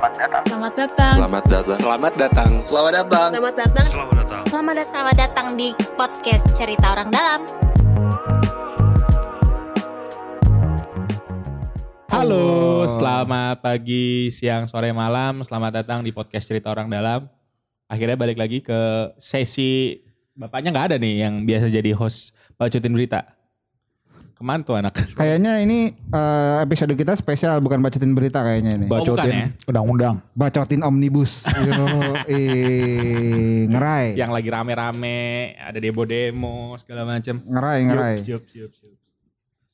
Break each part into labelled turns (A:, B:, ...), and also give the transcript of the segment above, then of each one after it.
A: Selamat datang.
B: Selamat datang.
C: Selamat datang.
D: Selamat datang. Selamat datang.
B: Selamat datang.
E: Selamat datang.
F: Selamat datang. Selamat datang di podcast Cerita Orang Dalam.
G: Halo, selamat pagi, siang, sore, malam. Selamat datang di podcast Cerita Orang Dalam. Akhirnya balik lagi ke sesi bapaknya nggak ada nih yang biasa jadi host bacotin berita. Ke mana tuh anak?
H: Kayaknya ini eh, episode kita spesial bukan bacotin berita kayaknya ini.
G: Oh, bukan ya?
D: undang-undang.
H: Bacotin omnibus. Yo, eh, ngerai.
G: Yang lagi rame-rame, ada demo-demo segala macam.
H: Ngerai, ngerai.
G: Siap, siap, siap.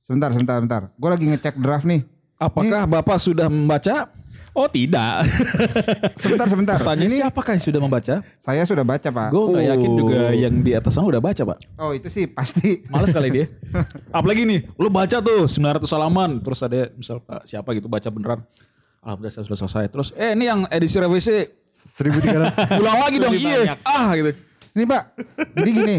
H: Sebentar, sebentar, sebentar. Gue lagi ngecek draft nih.
D: Apakah Bapak sudah membaca?
G: Oh tidak.
H: Sebentar, sebentar.
D: Tanya
H: ini
D: siapakah yang sudah membaca?
H: saya sudah baca, Pak.
D: Gue nggak yakin juga yang di atas sana udah baca, Pak.
H: Oh, itu sih pasti.
D: Males kali dia. Apalagi nih, lu baca tuh 900 halaman, terus ada misal Pak siapa gitu baca beneran. Alhamdulillah saya sudah selesai. Terus eh ini yang edisi revisi 1300. Ulang lagi dong. Iya. Ah gitu.
H: Ini Pak, jadi gini,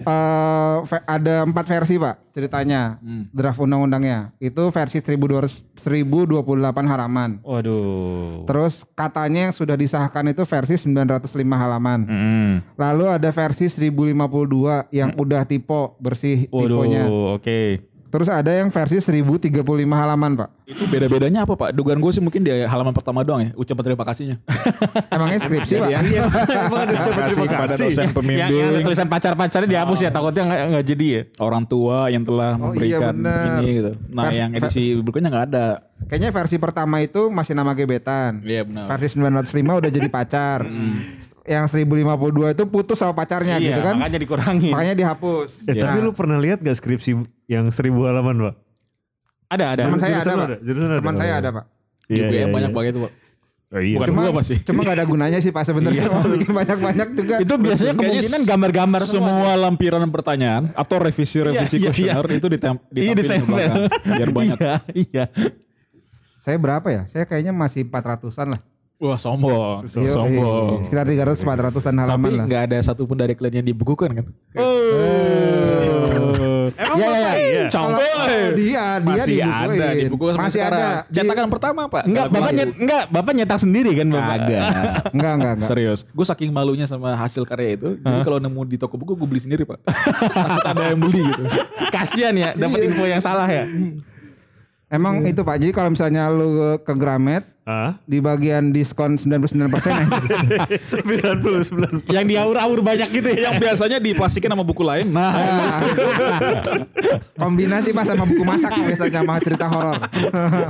H: eh, ve- ada empat versi Pak ceritanya, draft undang-undangnya. Itu versi 1200 1028 halaman.
G: Waduh.
H: Terus katanya yang sudah disahkan itu versi 905 halaman.
G: Hmm.
H: Lalu ada versi 1052 yang udah tipe bersih.
G: Waduh, oke.
H: Terus ada yang versi 1035 halaman Pak.
D: Itu beda-bedanya apa Pak? Dugaan gue sih mungkin di halaman pertama doang ya. Ucapan terima kasihnya.
H: Emangnya skripsi Pak?
E: Emang ada coba
D: Terima kasih kepada dosen pembimbing.
G: yang tulisan pacar-pacarnya dihapus ya, takutnya nggak nggak jadi ya.
D: orang tua yang telah
H: Oh, iya
D: memberikan ini gitu. Nah, yang edisi berikutnya nggak ada.
H: Kayaknya versi pertama itu masih nama gebetan.
D: Iya benar.
H: Versi 905 udah jadi pacar. Yang 1052 itu putus sama pacarnya
G: iya,
H: gitu kan.
G: makanya dikurangin.
H: Makanya dihapus.
E: Eh, tapi lu pernah lihat gak skripsi yang seribu halaman, Pak?
G: Ada, ada.
H: teman saya ada, Pak.
E: ada, jurusan ada.
H: Teman saya ada, Pak.
D: Di
E: Iya,
D: UGM
E: iya,
D: banyak
E: iya.
D: banget itu, Pak.
E: Oh, iya.
D: Bukan
H: Cuma
D: gua pasti.
H: cuma gak ada gunanya sih Pak sebenarnya. Bikin banyak-banyak juga.
G: Itu biasanya kemungkinan gambar-gambar
D: semua lampiran pertanyaan atau revisi-revisi
G: Iya, iya,
D: kuesioner itu ditem
G: Iya,
D: di belakang. Biar banyak.
G: Iya, iya.
H: Saya berapa ya? Saya kayaknya masih 400-an lah.
D: Wah sombong.
H: Iya,
D: Sombong.
H: iya. Sekitar 300 400-an halaman
D: Tapi
H: lah.
D: nggak ada satupun dari kalian yang dibukukan kan?
E: Emang
H: Iya,
E: Bapak
H: iya.
E: iya?
H: Kalau dia dia
D: Masih
H: dibukuin.
D: ada sampai
H: Masih
D: sekarang.
H: ada. Di-
D: Cetakan pertama Pak.
G: Enggak, bapak nyet, enggak, bapak nyetak sendiri kan bapak.
D: Kagak.
H: Enggak, enggak, enggak.
D: Serius. Gue saking malunya sama hasil karya itu. Jadi kalau nemu di toko buku gue beli sendiri pak. Takut ada yang beli gitu.
G: Kasian ya, dapat info yang salah ya.
H: Emang itu Pak. Jadi kalau misalnya lu ke Gramet
E: Hah?
H: di bagian diskon 99% ya.
E: 99
G: yang diaur-aur banyak gitu ya.
D: Yang biasanya diplastikin sama buku lain. Nah.
H: Nah, kombinasi Pak sama buku masak biasanya sama cerita horor.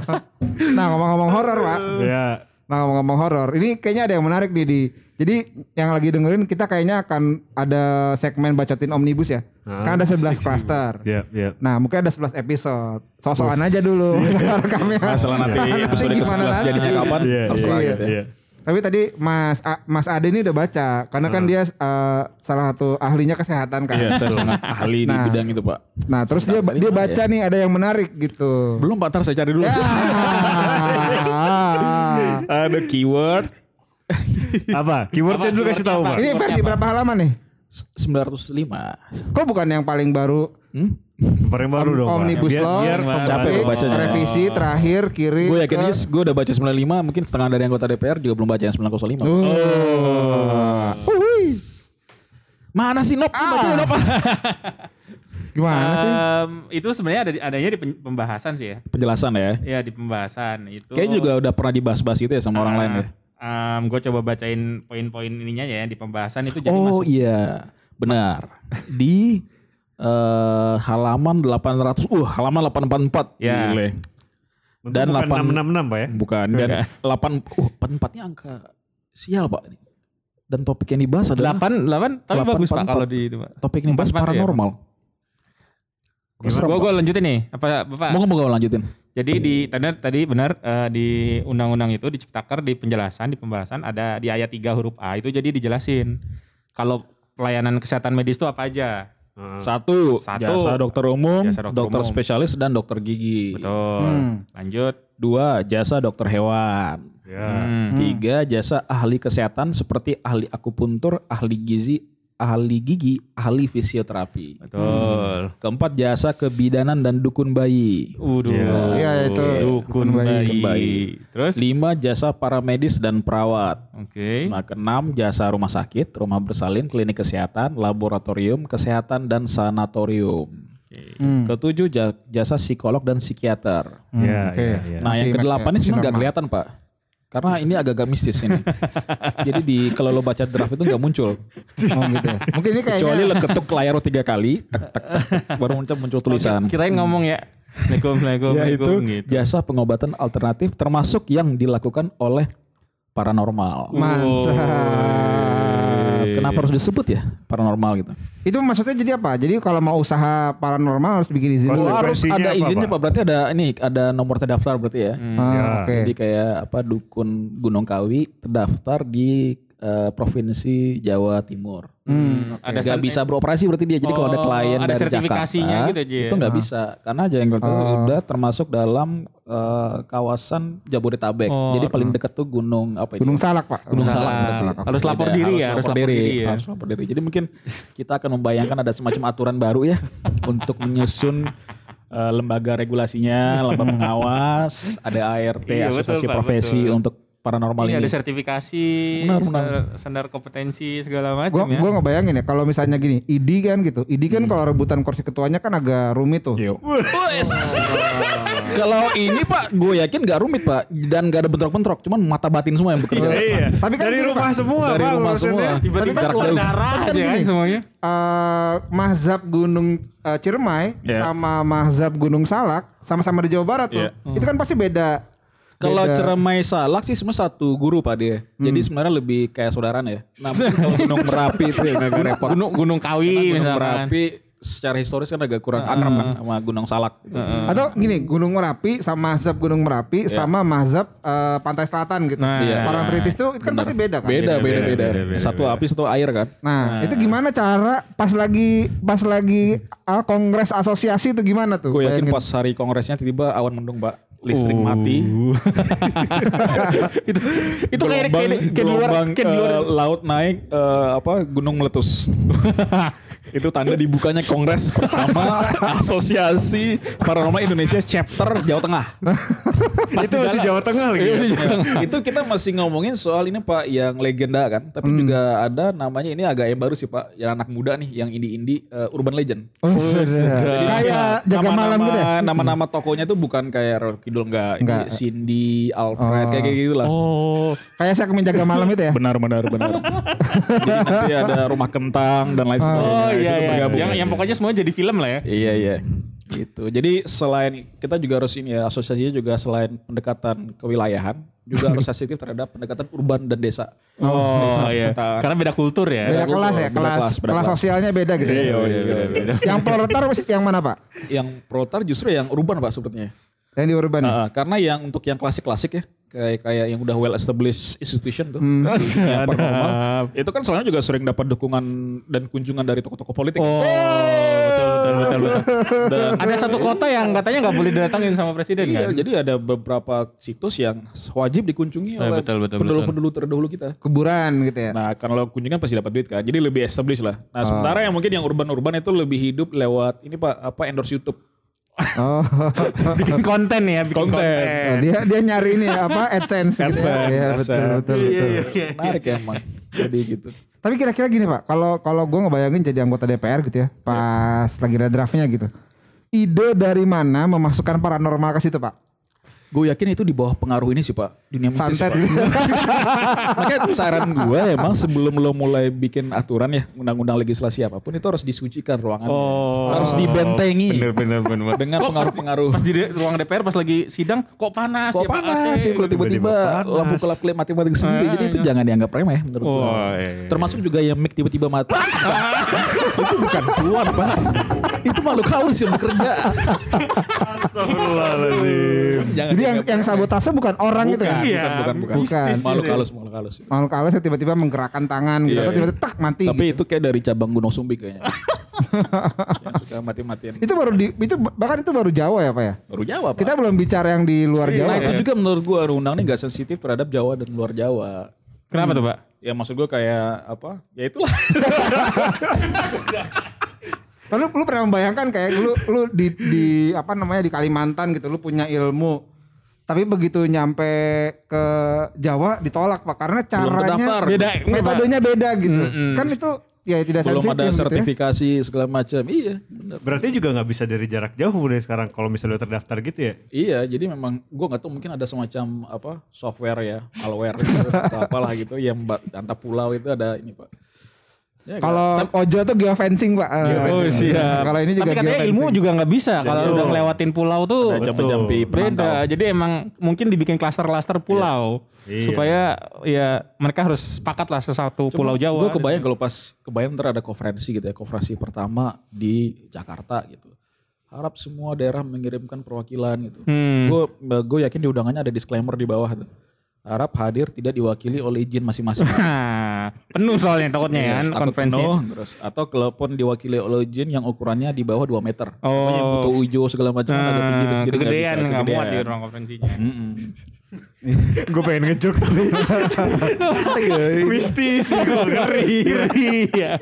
H: nah, ngomong-ngomong horor, Pak.
E: Ya.
H: Nah, ngomong-ngomong horor, ini kayaknya ada yang menarik nih di. Jadi yang lagi dengerin kita kayaknya akan ada segmen bacotin omnibus ya. kan ada 11 klaster.
E: Ya, ya.
H: Nah, mungkin ada 11 episode. Sosokan aja dulu rekamnya.
D: Masalah nanti episode
H: Nanti
D: ke
H: gimana
D: 11
H: nanti?
D: jadinya kapan
E: Iya,
D: terserah
E: iya,
D: gitu ya.
E: iya.
H: Tapi tadi Mas A- Mas Ade ini udah baca karena kan dia eh, salah satu ahlinya kesehatan kan.
D: Iya saya sangat ahli di
H: Nah.
D: bidang itu pak.
H: Nah, terus dia
D: Sebentar,
H: dia
D: tadi
H: baca
D: mana
H: nih ada yang menarik gitu.
D: Belum pak, ntar saya cari dulu.
H: Ah.
D: ada keyword.
E: Apa? Keywordnya dulu kasih tahu, Pak.
H: Ini versi berapa halaman nih?
D: 905.
H: Kok bukan yang paling baru?
D: Hmm?
E: Paling baru dong, Pak.
H: Omnibus
E: Biar,
H: Law,
E: biar
D: Capek bacanya.
H: revisi terakhir kiri.
D: Gue yakin
H: ke-
D: gue udah baca 95 mungkin setengah dari anggota DPR juga belum baca yang 905.
H: Oh. Uhuy.
D: Mana sih Nop? Lu Baca Nop.
H: Gimana sih?
G: Em, itu sebenarnya ada adanya di pembahasan sih ya.
D: Penjelasan ya.
G: Ya di pembahasan itu.
D: Kayaknya juga udah pernah dibahas-bahas gitu ya sama orang lain ya.
G: Gue coba bacain poin-poin ininya ya di pembahasan itu jadi
D: Oh
G: masuk.
D: iya, benar. Di eh, halaman 800, uh halaman 844.
G: Ya.
D: Gile. Dan
E: Bukan
D: 8
E: 666, Pak ya.
D: bukan dan 8 uh 44-nya angka sial, Pak. Dan topik yang dibahas adalah
G: 8 8 tapi
D: Delapan,
G: bagus Pak
D: empat,
G: kalau di itu Pak.
D: topik yang dibahas
G: empat ya?
D: paranormal.
G: Gue gue lanjutin nih apa Bapak.
D: Mau mau lanjutin.
G: Jadi di tadi tadi benar eh, di undang-undang itu di Ciptaker di penjelasan di pembahasan ada di ayat 3 huruf A itu jadi dijelasin kalau pelayanan kesehatan medis itu apa aja.
D: Satu,
G: Satu.
D: jasa dokter umum,
G: Jasa dokter
D: dokter
G: umum.
D: spesialis dan dokter gigi.
G: Betul. Lanjut.
D: Dua, jasa dokter hewan.
E: Ya.
G: Hmm.
D: Tiga, jasa ahli kesehatan seperti ahli akupuntur, ahli gizi, ahli gigi, ahli fisioterapi.
G: Betul.
D: Keempat jasa kebidanan dan dukun bayi.
G: Udah.
H: Iya itu.
G: Dukun bayi.
D: bayi.
G: Terus?
D: Lima jasa paramedis dan perawat.
G: Oke.
D: Nah, keenam jasa rumah sakit, rumah bersalin, klinik kesehatan, laboratorium kesehatan dan sanatorium. Ketujuh ja- jasa psikolog dan psikiater.
E: Ya,
H: Oke.
E: ya, ya.
D: Nah, yang kedelapan ini sebenarnya nggak kelihatan, Pak. Karena ini agak-agak mistis ini. Jadi di kalau lo baca draft itu nggak muncul.
H: Oh gitu ya. Mungkin ini kayaknya
D: Kecuali lo ketuk layar lo tiga kali, tek, tek, tek, baru muncul muncul tulisan.
G: Kirain ngomong ya. Assalamualaikum, Assalamualaikum,
D: Ya itu
G: gitu.
D: jasa pengobatan alternatif termasuk yang dilakukan oleh paranormal.
H: mantap.
D: Kenapa harus disebut ya paranormal gitu?
H: Itu maksudnya jadi apa? Jadi kalau mau usaha paranormal harus bikin izin dulu.
D: Oh, harus ada
E: apa,
D: izinnya
E: Pak?
D: Pak. Berarti ada ini ada nomor terdaftar berarti ya.
H: Ah,
E: Ya.
H: Oke.
D: Jadi kayak apa dukun Gunung Kawi terdaftar di eh, provinsi Jawa Timur.
H: Hmm,
D: Ada nggak bisa beroperasi berarti dia. Jadi kalau ada
G: Oh,
D: klien
G: ada
D: dari Jakarta,
G: gitu aja ya?
D: itu nggak bisa karena Jengkel itu udah termasuk dalam eh, kawasan Jabodetabek. Jadi paling dekat tuh gunung apa ini?
H: Gunung Salak pak.
D: Gunung Salak.
G: Salak.
D: berarti.
G: Harus lapor
D: Beda,
G: diri ya, harus lapor diri ya.
D: Harus lapor diri. Jadi mungkin kita akan membayangkan ada semacam aturan baru ya untuk menyusun eh, lembaga regulasinya, lembaga pengawas, ada ART,
G: Iya, betul,
D: asosiasi
G: Pak,
D: profesi
G: betul.
D: untuk paranormal
G: Ini
D: ini.
G: ada sertifikasi,
D: Benar, benar.
G: standar, standar kompetensi segala
H: Gue
G: macam ya.
H: gua ngebayangin ya kalau misalnya gini, ID kan gitu. ID kan kalau rebutan kursi ketuanya kan agak rumit tuh.
D: Wes. Kalau ini Pak, gue yakin gak rumit Pak dan gak ada bentrok-bentrok, cuman mata batin semua yang bekerja.
E: Iya.
H: Tapi kan
E: dari
H: gini,
E: rumah
H: Pak.
E: semua,
D: Dari
E: Pak,
D: rumah semua.
G: Tiba-tiba keluar darah
H: Tapi kan
G: aja kan
H: gini,
G: semuanya.
H: eh, Mahzab Gunung eh, Ciremai
D: Iya.
H: sama Mahzab Gunung Salak sama-sama di Jawa Barat tuh. Itu kan pasti beda.
D: Kalau
H: Beda.
D: Ceremai Salak sih sebenarnya satu guru Pak dia. Jadi sebenarnya lebih kayak saudaraan ya. Nah, kalau Gunung Merapi itu ya agak repot.
G: Gunung Gunung Kawi
D: Gunung
G: misalkan.
D: Merapi secara historis kan agak kurang akrab kan sama Gunung Salak. gitu.
H: Atau gini, Gunung Merapi sama Mahzab Gunung Merapi sama Mahzab eh, Pantai Selatan gitu.
G: Nah,
D: iya.
H: Orang Tritis tuh itu kan pasti beda kan.
D: Beda, beda, beda,
E: beda, beda,
D: Satu api, satu air kan.
H: Nah, itu gimana cara pas lagi pas lagi ah, kongres asosiasi itu gimana tuh?
D: Gue yakin pas hari kongresnya tiba-tiba awan mendung Pak. Listrik mati.
G: itu itu kayak kayak kayak di luar
D: gelombang,
G: kayak di luar
D: eh, laut naik eh, apa gunung meletus. itu tanda dibukanya kongres pertama asosiasi paranormal Indonesia chapter Jawa Tengah.
E: Itu masih Jawa Tengah lagi. ya?
D: itu kita masih ngomongin soal ini Pak yang legenda kan, tapi
H: Hmm.
D: juga ada namanya ini agak yang baru sih Pak, yang anak muda nih yang indie-indie eh, urban legend.
H: Oh, kayak jaga malam gitu ya?
D: Nama-nama tokonya tuh bukan kayak Roro Kidul enggak,
H: Enggak.
D: Ini Cindy, Alfred kayak kayak gitu lah.
G: Oh,
H: Kayak saya menjaga malam itu ya?
D: Benar benar benar. Jadi nanti ada rumah kentang dan lain sebagainya.
G: oh iya iya.
D: bergabung.
G: Yang yang pokoknya semua jadi film lah ya.
D: Iya iya. Gitu. Jadi selain kita juga harus ini ya asosiasinya juga selain pendekatan kewilayahan juga harus sensitif terhadap pendekatan urban dan desa.
G: Oh
D: Desa,
G: iya.
D: kota.
G: Karena beda kultur ya.
H: Beda kelas ya,
D: beda
H: kelas
D: kelas, beda
H: kelas
D: kelas.
H: sosialnya beda gitu. ya?
D: Iya, iya, iya, iya.
H: Yang proletar yang mana pak?
D: Yang proletar justru yang urban pak sebetulnya.
H: Yang di urban. ya?
D: Nah, karena yang untuk yang klasik-klasik ya kayak kayak yang udah well established institution tuh
H: Hmm.
D: yang paranormal itu kan soalnya juga sering dapat dukungan dan kunjungan dari tokoh-tokoh politik
G: Oh, betul betul betul betul.
D: dan
G: Ada satu kota yang katanya nggak boleh didatangin sama presiden
D: Iya,
G: kan?
D: jadi ada beberapa situs yang wajib dikunjungi
G: Eh,
D: oleh
G: betul, betul,
D: penduduk-penduduk terdahulu kita.
H: Kuburan gitu ya.
D: Nah, kalau kunjungan pasti dapat duit kan. Jadi lebih established lah. Nah, sementara yang mungkin yang urban-urban itu lebih hidup lewat ini Pak, apa endorse YouTube.
H: Oh.
G: Bikin konten ya, bikin konten.
H: Oh, dia dia nyari ini ya, apa AdSense, gitu ya. Iya betul betul betul.
D: Menarik ya emang. Jadi gitu.
H: Tapi kira-kira gini pak, kalau kalau gue ngebayangin jadi anggota DPR gitu ya, pas lagi ada draftnya gitu. Ide dari mana memasukkan paranormal ke situ pak?
D: Gue yakin itu di bawah pengaruh ini sih Pak. Dunia mistis
H: Santet
D: Pak. Makanya saran gue emang sebelum lo mulai bikin aturan ya, undang-undang legislasi apa pun itu harus disucikan ruangannya. Harus dibentengi
E: Bener bener bener.
D: dengan pengaruh-pengaruh.
G: Pas di ruang DPR pas lagi sidang kok panas
D: Kok
G: ya Pak
D: panas sih kalau tiba-tiba lampu kelap kelip mati mati sendiri. Jadi itu jangan dianggap remeh menurut
E: Oh,
D: gua.
E: iya, iya.
D: Termasuk juga yang mic tiba-tiba mati. itu bukan tuan pak. Itu makhluk halus yang bekerja.
E: Astagfirullahaladzim.
H: Jadi yang yang sabotase bukan orang gitu ya?
G: Iya,
D: bukan, bukan, bukan.
H: Bukan.
D: Makhluk halus, makhluk halus.
H: Makhluk halus yang tiba-tiba menggerakkan tangan gitu,
D: Iya, iya.
H: tiba-tiba tak mati.
D: Tapi
H: gitu.
D: itu kayak dari cabang Gunung Sumbing kayaknya. yang suka mati-matian.
H: itu baru di itu bahkan itu baru Jawa ya pak ya?
D: Baru Jawa pak.
H: Kita belum bicara yang di luar Jawa.
D: nah
H: ya?
D: itu juga menurut gua undang ini gak sensitif terhadap Jawa dan luar Jawa.
G: Kenapa tuh Pak?
D: Ya maksud gue kayak apa? Ya itulah.
H: Lu, lu pernah membayangkan kayak lu lu di di apa namanya di Kalimantan gitu lu punya ilmu tapi begitu nyampe ke Jawa ditolak Pak karena caranya beda metodenya beda gitu. Kan itu ya tidak
D: Belum ada
H: gitu ya.
D: sertifikasi segala macam. Iya, benar.
E: Berarti juga nggak bisa dari jarak jauh udah sekarang kalau misalnya udah terdaftar gitu ya.
D: Iya, jadi memang gue nggak tahu mungkin ada semacam apa software ya, malware gitu, atau apalah gitu yang antar pulau itu ada ini pak. Ya,
H: Kalau Ojo tuh geofencing Pak.
G: Oh, siap.
H: Kalau ini juga
G: Tapi katanya
H: geofencing.
G: ilmu juga nggak bisa kalau udah ngelewatin pulau tuh
D: penantau.
G: beda. Jadi emang mungkin dibikin klaster-klaster pulau
E: Iya.
G: supaya ya mereka harus sepakat lah sesatu pulau Jawa.
D: Gue kebayang kalau pas kebayang ntar ada konferensi gitu ya, konferensi pertama di Jakarta gitu. Harap semua daerah mengirimkan perwakilan gitu.
G: Hmm.
D: Gue gue yakin di undangannya ada disclaimer di bawah tuh. Harap hadir tidak diwakili oleh izin masing-masing.
G: Penuh soalnya takutnya ya kan
D: Takut
G: konferensi.
D: penuh, terus atau kalaupun diwakili oleh izin yang ukurannya di bawah 2 meter.
G: Oh.
D: Pokoknya yang butuh hijau segala macam kan agak tinggi.
G: Nah,
D: Jadi nggak
G: kegedean nggak muat di ruang konferensinya.
D: Mm-mm.
E: gue pengen ngejok tapi mistis sih gue ngeri.
G: Iya.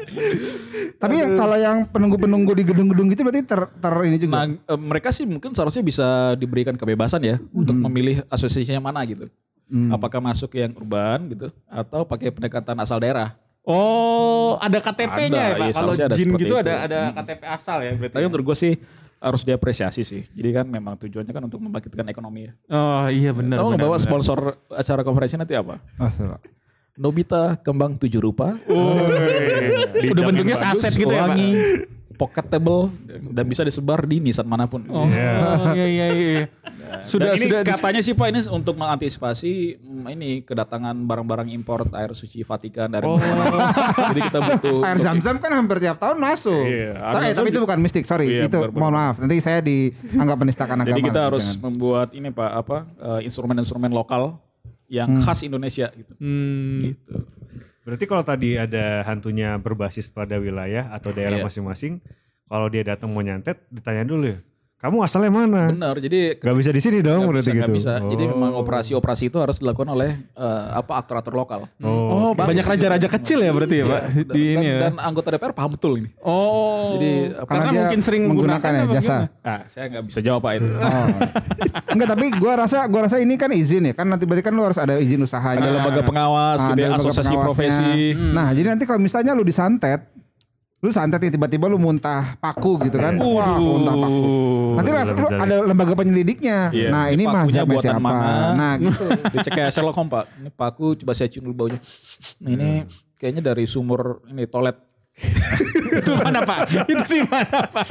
H: Tapi yang kalau yang penunggu-penunggu di gedung-gedung gitu berarti ter, ter ini juga.
D: Nah, mereka sih mungkin seharusnya bisa diberikan kebebasan ya untuk memilih asosiasinya mana gitu. Apakah masuk yang urban gitu atau pakai pendekatan asal daerah.
G: Oh, ada KTP-nya ya Pak.
D: iya,
G: Kalau jin gitu
D: itu.
G: ada ada KTP asal ya berarti.
D: Tapi menurut gue sih harus diapresiasi sih. Jadi kan memang tujuannya kan untuk membangkitkan ekonomi ya.
G: Oh iya benar.
D: Tahu
G: benar.
D: sponsor acara konferensi nanti apa?
H: Oh.
D: Nobita kembang tujuh rupa.
G: Udah bentuknya saset gitu ya Pak.
D: wangi, pocketable dan bisa disebar di nisan mana pun.
G: Oh iya iya iya. Sudah
D: Dan ini
G: sudah
D: katanya sih Pak ini untuk mengantisipasi mm, ini kedatangan barang-barang impor air suci Vatikan dari mana. Jadi kita butuh
H: Air zam-zam kan hampir tiap tahun masuk.
D: Iya,
H: Tapi, tapi itu bukan mistik, sorry.
D: Iya,
H: itu
D: benar-benar.
H: mohon maaf. Nanti saya dianggap penistakan agama.
D: Jadi kita
H: gitu,
D: harus
H: jangan.
D: membuat ini Pak apa eh, instrumen-instrumen lokal yang khas Indonesia gitu.
G: Hmm.
D: Gitu.
E: Berarti kalau tadi ada hantunya berbasis pada wilayah atau daerah
D: Iya.
E: masing-masing, kalau dia datang mau nyantet, ditanya dulu ya, kamu asalnya mana?
D: Benar. Jadi
E: Gak bisa di sini dong
D: nggak
E: berarti
D: bisa, nggak
E: gitu.
D: bisa. Jadi
E: Oh.
D: memang operasi-operasi itu harus dilakukan oleh eh, apa aktor-aktor lokal.
G: Oh, banyak raja-raja kecil ya berarti ya Pak
D: Dan,
G: di ini ya.
D: dan anggota DPR paham betul ini.
G: Oh.
D: Jadi
H: Karena
G: karena
H: dia
G: mungkin sering
H: menggunakan ya jasa.
G: gimana?
D: Ah, saya nggak bisa jawab Pak itu.
H: Oh. Enggak, tapi gua rasa gua rasa ini kan izin ya. Kan nanti berarti kan lu harus ada izin usahanya.
D: Ada lembaga pengawas,
H: Ah,
D: gitu
H: ada
D: ya,
H: lembaga
D: asosiasi profesi.
H: Nah, jadi nanti kalau misalnya lu disantet, lu santet tiba-tiba lu muntah paku gitu kan. Wah, muntah paku. Nanti lah, lu ada lembaga penyelidiknya.
D: Iya,
H: Nah,
D: ini
H: ini mah
D: pakunya
H: siapa
D: mana?
H: Nah, gitu.
D: Dicek kayak Sherlock Holmes Pak. Ini paku coba saya cium dulu baunya. Nah, ini kayaknya dari sumur ini toilet
G: Itu mana Pak? Itu di mana Pak?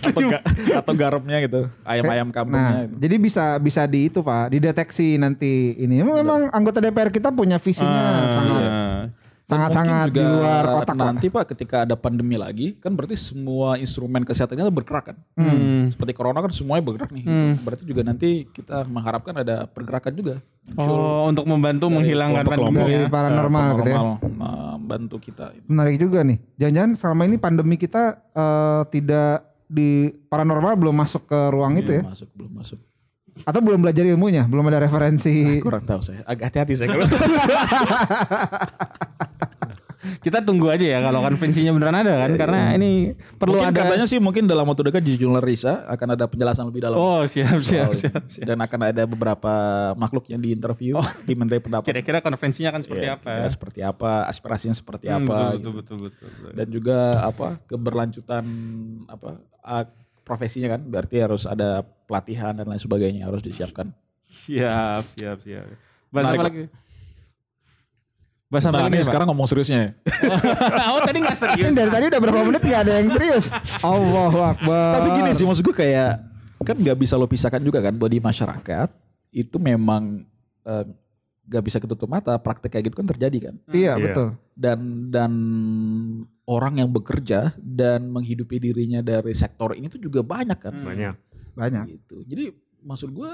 D: atau, ga- atau garamnya gitu. Ayam-ayam kampungnya.
H: Nah,
D: gitu.
H: jadi bisa bisa di itu Pak, dideteksi nanti ini. Memang anggota DPR kita punya visinya sangat
D: Dan
H: sangat-sangat di
D: juga
H: luar kotak.
D: Nanti Pak ketika ada pandemi lagi kan berarti semua instrumen kesehatannya bergerak kan. Seperti corona kan semuanya bergerak nih. Berarti juga nanti kita mengharapkan ada pergerakan juga.
G: Oh, untuk membantu menghilangkan pandemi
H: Dari
G: ya.
H: paranormal gitu ya.
D: Membantu kita.
H: Menarik juga nih. Jangan-jangan selama ini pandemi kita eh, tidak di paranormal belum masuk ke ruang itu ya?
D: Masuk belum masuk.
H: Atau belum belajar ilmunya? Belum ada referensi?
D: Kurang tahu saya. Agak hati-hati saya kalau.
G: Kita tunggu aja ya kalau konvensinya beneran ada kan karena ini perlu
D: Mungkin
G: ada
D: katanya sih mungkin dalam waktu dekat di jurnal Risa akan ada penjelasan lebih dalam.
G: Oh, siap siap siap.
D: itu. Dan akan ada beberapa makhluk yang diinterview, dimintai pendapat.
G: Kira-kira konferensinya akan seperti
D: Ya,
G: apa?
D: kira seperti apa, aspirasinya seperti
G: Hmm,
D: apa
G: betul,
D: gitu.
G: betul, betul, betul, betul.
D: Dan juga apa keberlanjutan apa profesinya kan berarti harus ada pelatihan dan lain sebagainya harus disiapkan.
G: Siap, siap, siap. Bahas apa lagi? Bahas apa
D: Nah,
G: lagi
D: ini sekarang ngomong seriusnya ya.
G: oh, tadi gak serius.
H: Ini dari tadi udah berapa menit gak ada yang serius? Allahu Akbar.
D: Tapi gini sih maksud gue kayak kan nggak bisa lo pisahkan juga kan bahwa di masyarakat itu memang eh, nggak bisa ketutup mata praktek kayak gitu kan terjadi kan.
H: Iya
E: Iya.
H: betul.
D: Dan dan orang yang bekerja dan menghidupi dirinya dari sektor ini tuh juga banyak kan.
E: Banyak.
H: Banyak.
D: gitu. Jadi maksud gue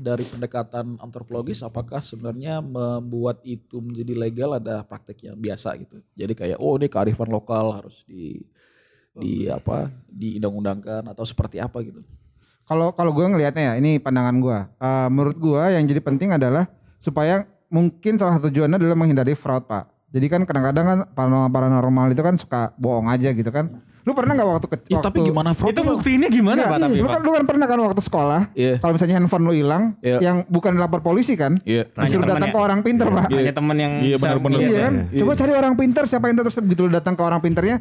D: dari pendekatan antropologis apakah sebenarnya membuat itu menjadi legal ada praktek yang biasa gitu. Jadi kayak oh ini kearifan lokal harus di di apa diundang-undangkan atau seperti apa gitu.
H: Kalau kalau gue ngelihatnya ya, ini pandangan gue. Eh, menurut gue yang jadi penting adalah supaya mungkin salah satu tujuannya adalah menghindari fraud pak. Jadi kan kadang-kadang kan paranormal paranormal itu kan suka bohong aja gitu kan. Lu pernah nggak waktu kecil?
D: Ya, tapi gimana fraud
G: Itu buktinya gimana Pak tapi
H: lu
G: Pak?
H: kan, lu kan pernah kan waktu sekolah,
D: Iya.
H: kalau misalnya handphone lu hilang,
D: Iya.
H: yang bukan lapor polisi kan,
D: Iya.
H: disuruh datang
G: temen
H: ke
G: ya.
H: orang pinter pak.
G: Hanya temen yang
D: Iya,
G: bisa
D: benar-benar.
H: Iya
G: ya.
H: kan? Coba cari orang pinter siapa yang terus begitu lu datang ke orang pinternya.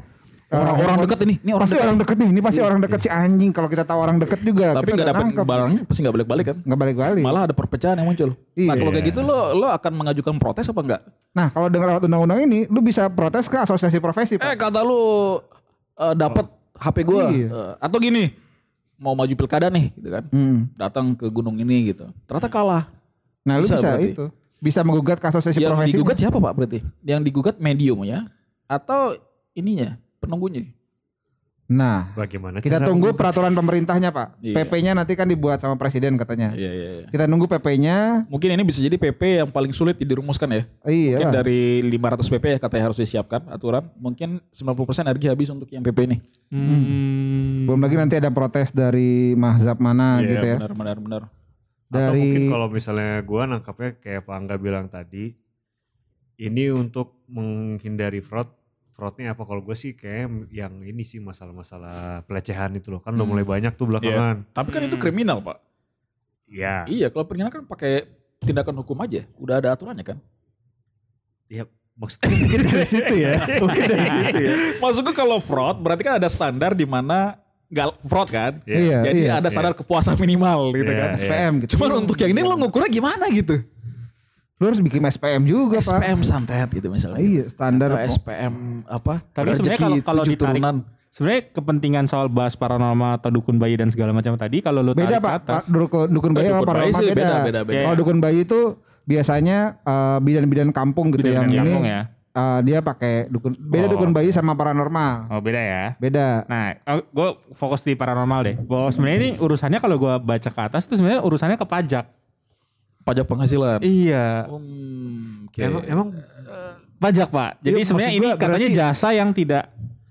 D: Orang- orang deket ini, ini orang
H: pasti orang deket nih, ini pasti orang deket si anjing. Kalau kita tahu orang deket juga,
D: Tapi nggak dapat barangnya pasti nggak balik-balik kan?
H: Nggak balik-balik.
D: Malah ada perpecahan yang muncul. Nah
H: Iya.
D: kalau kayak gitu lo lo akan mengajukan protes apa enggak?
H: Nah kalau dengan lewat undang-undang ini, lu bisa protes ke asosiasi profesi.
D: Eh
H: Pak.
D: kata lu eh, dapat HP gua
H: Iya.
D: Eh, atau gini mau maju pilkada nih gitu kan?
H: Hmm.
D: Datang ke gunung ini gitu. Ternyata kalah.
H: Nah lu
D: Bisa
H: bisa,
D: berarti.
H: itu, bisa menggugat ke asosiasi
D: yang
H: profesi.
D: digugat siapa pak berarti? Yang digugat medium ya? Atau ininya penunggunya?
H: Nah
E: Bagaimana
H: kita tunggu peraturan pemerintahnya pak.
D: Iya.
H: PP-nya nanti kan dibuat sama presiden katanya.
D: Iya iya. iya.
H: Kita nunggu PP-nya.
D: Mungkin ini bisa jadi PP yang paling sulit dirumuskan ya.
H: Iya.
D: Mungkin dari 500 PP ya katanya harus disiapkan aturan. Mungkin 90% energi habis untuk yang PP ini.
G: Hmm.
H: Belum lagi nanti ada protes dari mahzab mana
D: Iya,
H: gitu ya.
D: Benar benar benar.
E: Atau
H: Dari
E: mungkin kalau misalnya gua nangkapnya kayak Pak Angga bilang tadi, ini untuk menghindari fraud. Fraudnya apa? Kalau gue sih kayak yang ini sih masalah-masalah pelecehan itu loh. Kan udah mulai banyak tuh belakangan.
D: Tapi kan itu kriminal pak.
E: Iya.
D: Iya kalau kriminal kan pakai tindakan hukum aja. Udah ada aturannya kan.
E: Ya, maksudnya mungkin dari situ ya. Mungkin dari situ ya.
D: Maksudku kalau fraud berarti kan ada standar di mana nggak fraud kan.
H: Iya,
D: Jadi
H: iya.
D: ada standar kepuasan minimal gitu
E: Iya,
D: kan.
E: iya.
H: SPM gitu.
D: Cuman untuk yang ini lo ngukurnya gimana gitu?
H: Lu harus bikin SPM juga pak.
D: SPM santet gitu misalnya.
H: Iya standar.
D: Atau SPM apa?
G: Tapi sebenarnya kalau kalau ditarik
D: turunan.
G: sebenarnya kepentingan soal bahas paranormal atau dukun bayi dan segala macam tadi kalau lu
H: Beda pak.
G: atas.
H: Pak, Dukun, dukun bayi
D: Eh,
H: sama paranormal beda.
D: beda, beda, beda.
H: Kalau dukun bayi itu biasanya eh, bidan-bidan kampung gitu
G: Bidan-bidan
H: yang
G: kampung
H: ini.
G: ya.
H: eh, dia pakai dukun. Beda
G: Oh.
H: dukun bayi sama paranormal.
G: Oh beda ya.
H: Beda.
G: Nah, gue fokus di paranormal deh. Bahwa sebenarnya ini urusannya kalau gue baca ke atas itu sebenarnya urusannya ke pajak.
D: Pajak penghasilan.
G: Iya,
D: Hmm, oke.
E: Emang, emang
G: pajak pak. Jadi
E: Iya,
G: sebenarnya ini
E: gua
G: katanya
E: berarti-
G: jasa yang tidak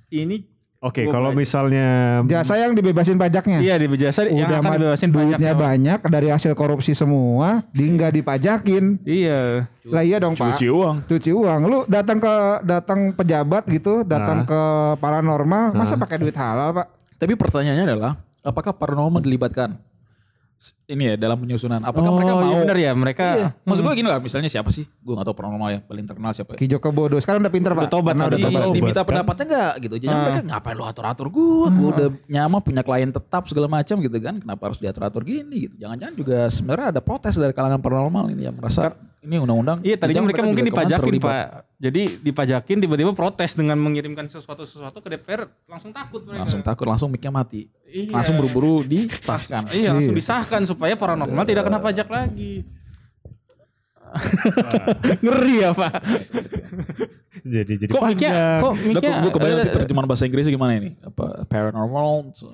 G: ini.
E: Oke,
G: Gua
E: kalau misalnya
H: Jasa yang dibebasin pajaknya.
G: Iya di jasa yang
H: Udah
G: akan dibebasin pajak.
H: duitnya banyak dari hasil korupsi semua, nggak dipajakin.
G: Iya.
H: Lah iya dong pak.
D: Cuci uang.
H: Cuci uang. Lu datang ke datang pejabat gitu, datang ke paranormal, masa pakai duit halal pak?
D: Tapi pertanyaannya adalah apakah paranormal dilibatkan? Ini ya dalam penyusunan. Apakah
G: oh,
D: mereka mau?
G: iya bener ya mereka.
D: Iya. Maksud gue gini lah, misalnya siapa sih? Gue gak tahu paranormal yang paling terkenal siapa.
H: Ki Joko Bodo sekarang udah pinter pak.
G: Udah tobat,
H: Karena
G: udah
D: Iya,
H: tobat.
E: tobat.
D: diminta
E: kan?
D: pendapatnya enggak gitu. Jadi mereka ngapain lu atur-atur gue? Gue udah nyaman punya klien tetap segala macam gitu kan. Kenapa harus diatur-atur gini gitu. Jangan-jangan juga sebenarnya ada protes dari kalangan paranormal ini yang merasa ini undang-undang.
G: Iya tadinya mereka mungkin dipajakin pak. Jadi dipajakin tiba-tiba protes dengan mengirimkan sesuatu-sesuatu ke DPR langsung takut mereka.
D: Langsung takut, langsung mic-nya mati.
G: Iya.
D: Langsung buru-buru disahkan.
G: Iya langsung disahkan supaya paranormal tidak kena pajak lagi. Ngeri ya pak.
E: jadi jadi
G: Kok
E: panjang.
G: kok
D: Gue
G: mic-nya,
D: gue kebayang
G: eh,
D: terjemahan bahasa Inggrisnya gimana ini? Apa paranormal, so,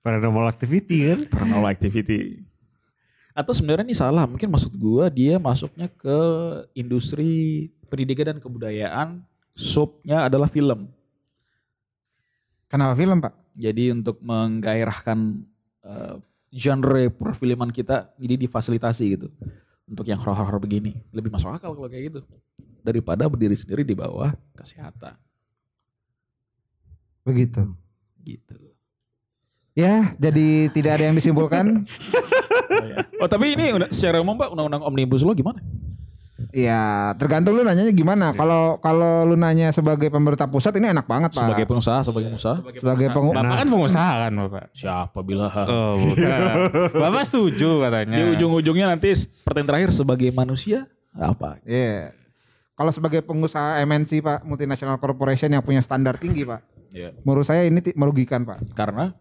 E: paranormal activity kan?
D: paranormal activity. Atau sebenarnya ini salah, mungkin maksud gua dia masuknya ke industri pendidikan dan kebudayaan, subnya adalah film.
H: Kenapa film pak?
D: Jadi untuk menggairahkan eh, genre perfilman kita, jadi difasilitasi gitu. Untuk yang horor-horor begini, lebih masuk akal kalau kayak gitu. Daripada berdiri sendiri di bawah kesehatan.
H: Begitu.
D: Gitu.
H: Ya, jadi tidak ada yang disimpulkan.
D: Oh tapi ini secara umum pak undang-undang omnibus law gimana?
H: Ya, tergantung lu nanyanya gimana. Kalau kalau lu nanya sebagai pemerintah pusat ini enak banget pak.
D: Sebagai pengusaha, sebagai pengusaha.
H: sebagai pengu-
G: Bapak kan pengusaha kan bapak.
D: Siapa bilang?
G: Oh bukan. Bapak setuju katanya.
D: Di ujung-ujungnya nanti pertanyaan terakhir sebagai manusia apa?
H: Iya. Kalau sebagai pengusaha MNC pak, multinational corporation yang punya standar tinggi pak,
D: Ya.
H: menurut saya ini merugikan pak.
D: Karena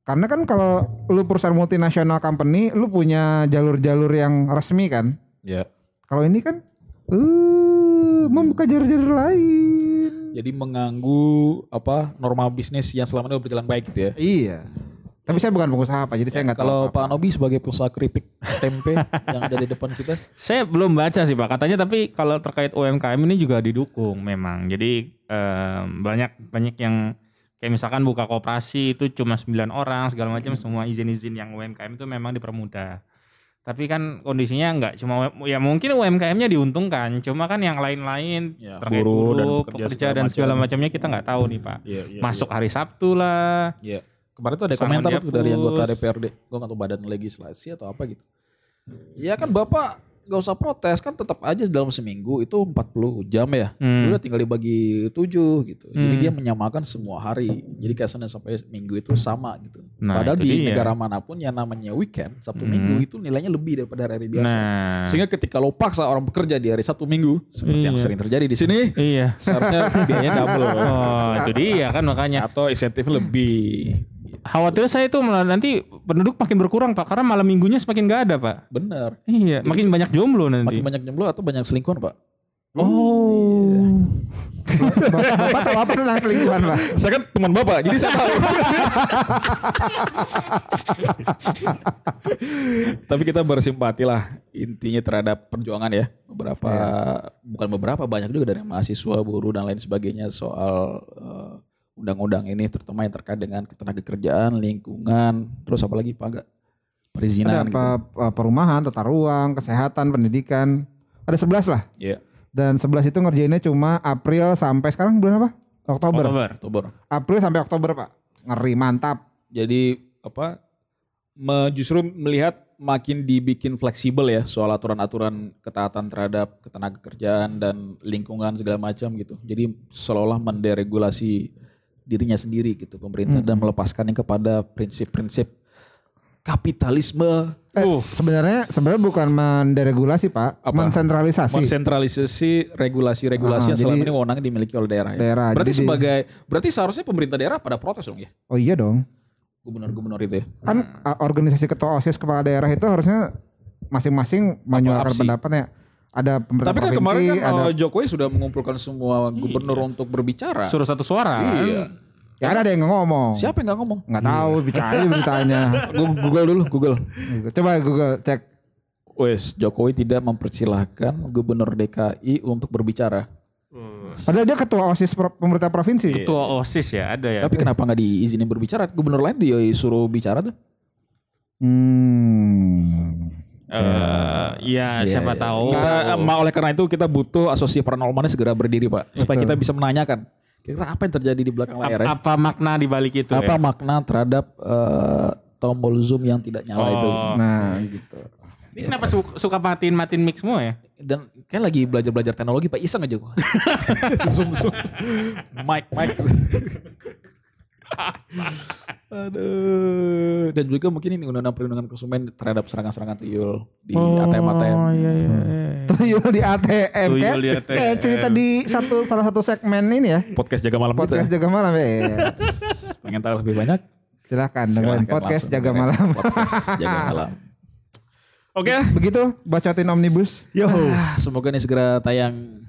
H: Karena kan kalau lu perusahaan multinasional company, lu punya jalur-jalur yang resmi kan.
D: ya.
H: Kalau ini kan, uh, membuka jalur-jalur lain.
D: Jadi mengganggu apa norma bisnis yang selama ini berjalan baik gitu ya.
H: Iya. Tapi saya bukan pengusaha pak, jadi saya nggak tahu.
D: Kalau. Pak Nobi sebagai pengusaha keripik tempe yang ada di depan kita,
G: Saya belum baca sih pak. Katanya tapi kalau terkait UMKM ini juga didukung memang. Jadi em, banyak banyak yang kayak misalkan buka koperasi itu cuma 9 orang segala macam semua izin-izin yang UMKM itu memang dipermudah. Tapi kan kondisinya nggak cuma ya mungkin UMKM-nya diuntungkan, cuma kan yang lain-lain
D: Ya,
G: terkait
D: buruh dan pekerja
G: pekerja
D: segala
G: dan segala
D: macam.
G: macamnya kita nggak tahu nih Pak.
D: Iya, iya,
G: Masuk hari Sabtu lah.
D: Iya. Kemarin tuh ada komentar tuh dari anggota DPRD. Gue gak tahu badan legislasi atau apa gitu. Ya kan Bapak gak usah protes kan tetap aja dalam seminggu itu 40 jam ya.
G: Hmm.
D: Udah tinggal dibagi 7 gitu. Jadi dia menyamakan semua hari. Jadi kayak Senin sampai Minggu itu sama gitu.
G: Nah,
D: Padahal di
G: dia.
D: negara mana pun yang namanya weekend, Sabtu
G: Hmm.
D: Minggu itu nilainya lebih daripada hari biasa.
G: Nah,
D: Sehingga ketika lo paksa orang bekerja di hari Sabtu Minggu, seperti yang
G: Iya.
D: sering terjadi di sini,
G: iya.
D: seharusnya biayanya double.
G: Oh, itu dia kan makanya.
D: Atau insentifnya lebih.
G: Khawatir saya itu malah nanti penduduk makin berkurang Pak karena malam minggunya semakin nggak ada Pak.
D: Bener.
G: Iya, makin banyak jomblo nanti.
D: Makin banyak jomblo atau banyak selingkuhan pak?
G: Oh.
H: Bapak, bapak tahu apa tentang selingkuhan pak?
D: Saya kan teman bapak, jadi saya tahu. Tapi kita bersimpati lah intinya terhadap perjuangan ya. Beberapa, bukan beberapa, banyak juga dari mahasiswa, buruh dan lain sebagainya soal eh, undang-undang ini, terutama yang terkait dengan ketenaga kerjaan, lingkungan, terus apalagi pak enggak perizinan
H: Ada apa, eh, perumahan, tata ruang, kesehatan, pendidikan. Ada 11 lah.
D: gitu. Iya,
H: Dan 11 itu ngerjainnya cuma April sampai sekarang bulan apa? Oktober.
G: Oktober.
D: Oktober.
H: April sampai Oktober pak. Ngeri mantap.
D: Jadi apa? me- justru melihat makin dibikin fleksibel ya soal aturan-aturan ketaatan terhadap ketenaga kerjaan dan lingkungan segala macam gitu. Jadi seolah-olah menderegulasi dirinya sendiri gitu pemerintah dan melepaskannya kepada prinsip-prinsip kapitalisme,
H: Eh, sebenarnya sebenarnya bukan menderegulasi pak,
D: Apa?
H: mensentralisasi.
D: mensentralisasi regulasi-regulasi
H: Ah,
D: yang selama ini wewenang dimiliki oleh daerah. Ya.
H: Daerah,
D: Berarti
H: jadi di-
D: sebagai berarti seharusnya pemerintah daerah pada protes dong ya,
H: oh iya dong.
D: gubernur-gubernur itu ya.
H: Kan uh, organisasi ketua OSIS kepala daerah itu harusnya masing-masing menyuarakan pendapatnya. Ada pemerintah
D: Tapi kan
H: provinsi,
D: kemarin kan
H: ada
D: uh, Jokowi sudah mengumpulkan semua gubernur untuk berbicara.
G: Suruh satu suara. kan?
D: Iya.
H: ya ada yang ngomong.
D: Siapa yang nggak ngomong?
H: Nggak tahu bicara aja beritanya.
D: Google dulu, Google.
H: Coba Google cek.
D: Wes, Jokowi tidak mempersilahkan gubernur DKI untuk berbicara.
H: Padahal dia ketua OSIS pemerintah provinsi.
G: Ketua OSIS ya ada ya.
D: Tapi kenapa nggak diizinin berbicara? Gubernur lain dia suruh bicara tuh.
H: Hmm.
G: Eh, iya, siapa tahu.
D: Kita, ma- oleh karena itu kita butuh asosiasi paranormalnya segera berdiri, Pak, supaya kita bisa menanyakan kira apa yang terjadi di belakang layar.
G: Ap-
D: ya?
G: apa makna di balik itu
D: Apa
G: ya?
D: makna terhadap eh, tombol zoom yang tidak nyala itu?
G: Oh.
H: Nah, gitu.
G: Ini kenapa su- suka matiin matiin mic semua ya?
D: Dan kan lagi belajar-belajar teknologi, Pak iseng aja gua. zoom zoom. Mic mic. Aduh. Dan juga mungkin ini undang-undang perlindungan konsumen terhadap serangan-serangan tuyul di ATM-ATM.
G: iya iya.
H: Tuyul di ATM
G: Tuyul
H: kayak,
G: di ATM.
H: kayak cerita di satu salah satu segmen ini ya.
D: Podcast jaga malam
H: Podcast
D: kita.
H: jaga malam ya.
D: Pengen tahu lebih banyak?
H: Silahkan dengan podcast
D: langsung
H: jaga malam.
D: Podcast jaga malam. Oke.
H: Begitu bacotin omnibus.
D: Yo. Semoga ini segera tayang.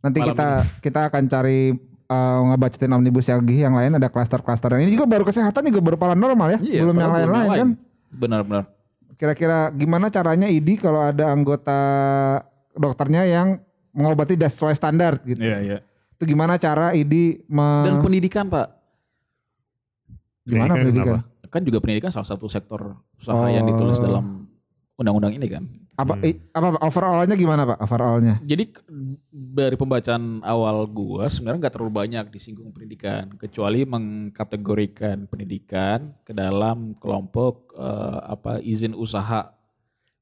H: Nanti
D: Malam
H: kita kita akan cari uh, ngebacotin omnibus lagi yang lain ada klaster-klaster. Ini juga baru kesehatan juga baru paranormal ya. belum yang lain-lain kan.
D: Benar-benar.
H: Kira-kira gimana caranya ID kalau ada anggota dokternya yang mengobati das sesuai standar gitu.
D: Iya, iya.
H: Itu gimana cara ID me-
D: Dan pendidikan, Pak.
H: gimana
E: Pendidikan
H: pendidikan?
D: Kan juga pendidikan salah satu sektor usaha
H: Oh.
D: yang ditulis dalam undang-undang ini kan.
H: Apa i- apa overallnya gimana Pak? Overallnya?
D: Jadi dari pembacaan awal gua sebenarnya nggak terlalu banyak disinggung pendidikan kecuali mengkategorikan pendidikan ke dalam kelompok eh, apa izin usaha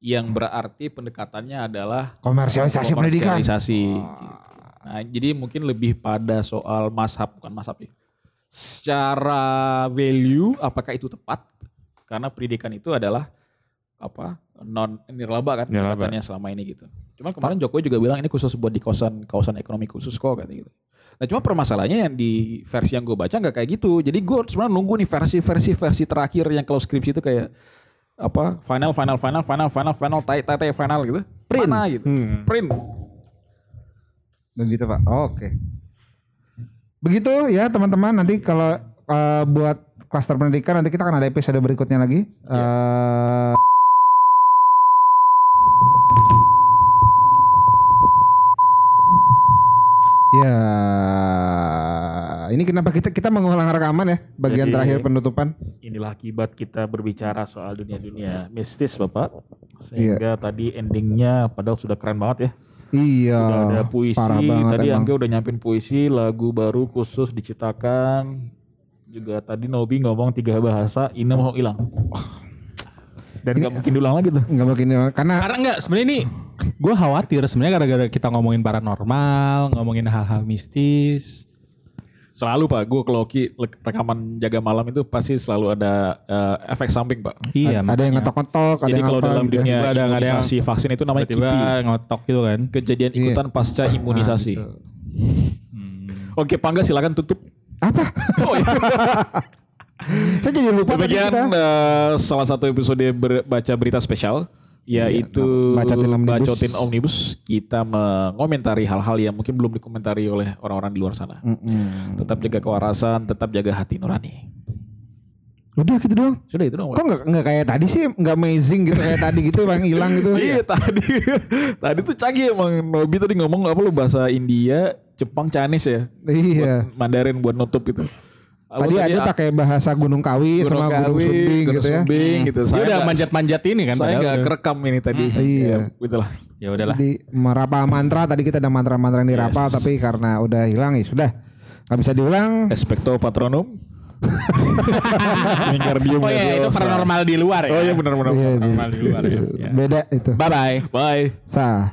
D: yang berarti pendekatannya adalah
H: Komersialisasi pendidikan.
D: komersialisasi, gitu. Nah, jadi mungkin lebih pada soal mashab bukan mashab ya. Secara value apakah itu tepat? Karena pendidikan itu adalah apa non nirlaba kan
G: Nirlaba.
D: pendekatannya selama ini gitu. Cuman kemarin Jokowi juga bilang ini khusus buat di kawasan kawasan ekonomi khusus kok katanya gitu. Nah cuma permasalahannya yang di versi yang gue baca nggak kayak gitu. Jadi gue sebenarnya nunggu nih versi-versi versi terakhir yang kalau skripsi itu kayak apa final final final final final final tai tai tai final gitu. Print. Mana gitu. Print.
H: Begitu Pak. Oke. Begitu ya teman-teman nanti kalau uh, buat klaster pendidikan nanti kita akan ada episode berikutnya lagi. Eh, Ya, ini kenapa kita kita mengulang rekaman ya bagian
A: Jadi-
H: terakhir penutupan.
A: Inilah akibat kita berbicara soal dunia-dunia mistis Bapak.
H: Iya.
A: Sehingga tadi endingnya padahal sudah keren banget ya.
H: Iya.
A: Udah ada puisi,
H: parah banget
A: tadi
H: emang.
A: Angga udah nyampein puisi, lagu baru khusus diciptakan. Juga tadi Nobi ngomong tiga bahasa, ini mau hilang. Dan gak mungkin diulang lagi tuh.
H: Nggak mungkin karena
G: Karena enggak sebenarnya ini gue khawatir sebenarnya gara-gara kita ngomongin paranormal, ngomongin hal-hal mistis.
D: Selalu Pak, gue kalau Ki rekaman jaga malam itu pasti selalu ada eh, efek samping Pak.
G: Iya,
H: ada yang ngetok-ngetok, ada
D: Jadi
H: yang
D: kalau dalam
H: gitu ya.
D: dunia
G: Ada- ada yang
D: vaksin itu namanya
G: tiba-tiba
D: KIPI.
G: ngotok gitu kan.
D: Kejadian ikutan pasca imunisasi.
H: gitu.
D: Oke, Pangga silakan tutup.
H: Apa?
D: Oh, iya.
H: Saya jadi lupa tadi
D: Demikian
H: kita.
D: eh, salah satu episode ber- baca berita spesial yaitu
H: Bacotin Omnibus.
D: Bacotin Omnibus. Kita mengomentari hal-hal yang mungkin belum dikomentari oleh orang-orang di luar sana. Tetap jaga kewarasan, tetap jaga hati nurani.
H: Udah gitu doang.
D: Sudah itu dong. Pak.
H: Kok nggak nggak kayak tadi sih nggak amazing gitu kayak tadi gitu yang hilang gitu.
D: Iya tadi tadi tuh canggih emang Nobi tadi ngomong apa lu bahasa India, Jepang, Chinese ya.
H: Iya.
D: Buat Mandarin buat nutup gitu. Lalu
H: Tadi ada pakai bahasa Gunung Kawi
D: Gunung
H: sama Gunung
D: Kawi,
H: Sumbing
D: Gunung
H: gitu ya.
D: Sumbing gitu. Saya
G: udah manjat-manjat ini kan
D: Saya nggak kerekam ini tadi.
H: Iya.
D: Ya, gitu lah.
G: Ya udahlah.
H: Jadi merapa mantra tadi kita ada mantra-mantra yang dirapal tapi karena udah hilang ya sudah. Gak bisa diulang.
D: Expecto patronum. Wingardium
G: Oh iya itu
D: Leviosa.
G: paranormal di luar ya.
D: Oh iya benar-benar.
H: Iya,
G: Paranormal di luar ya. Ya.
H: Beda itu.
G: Bye bye.
D: Bye.
H: Sah.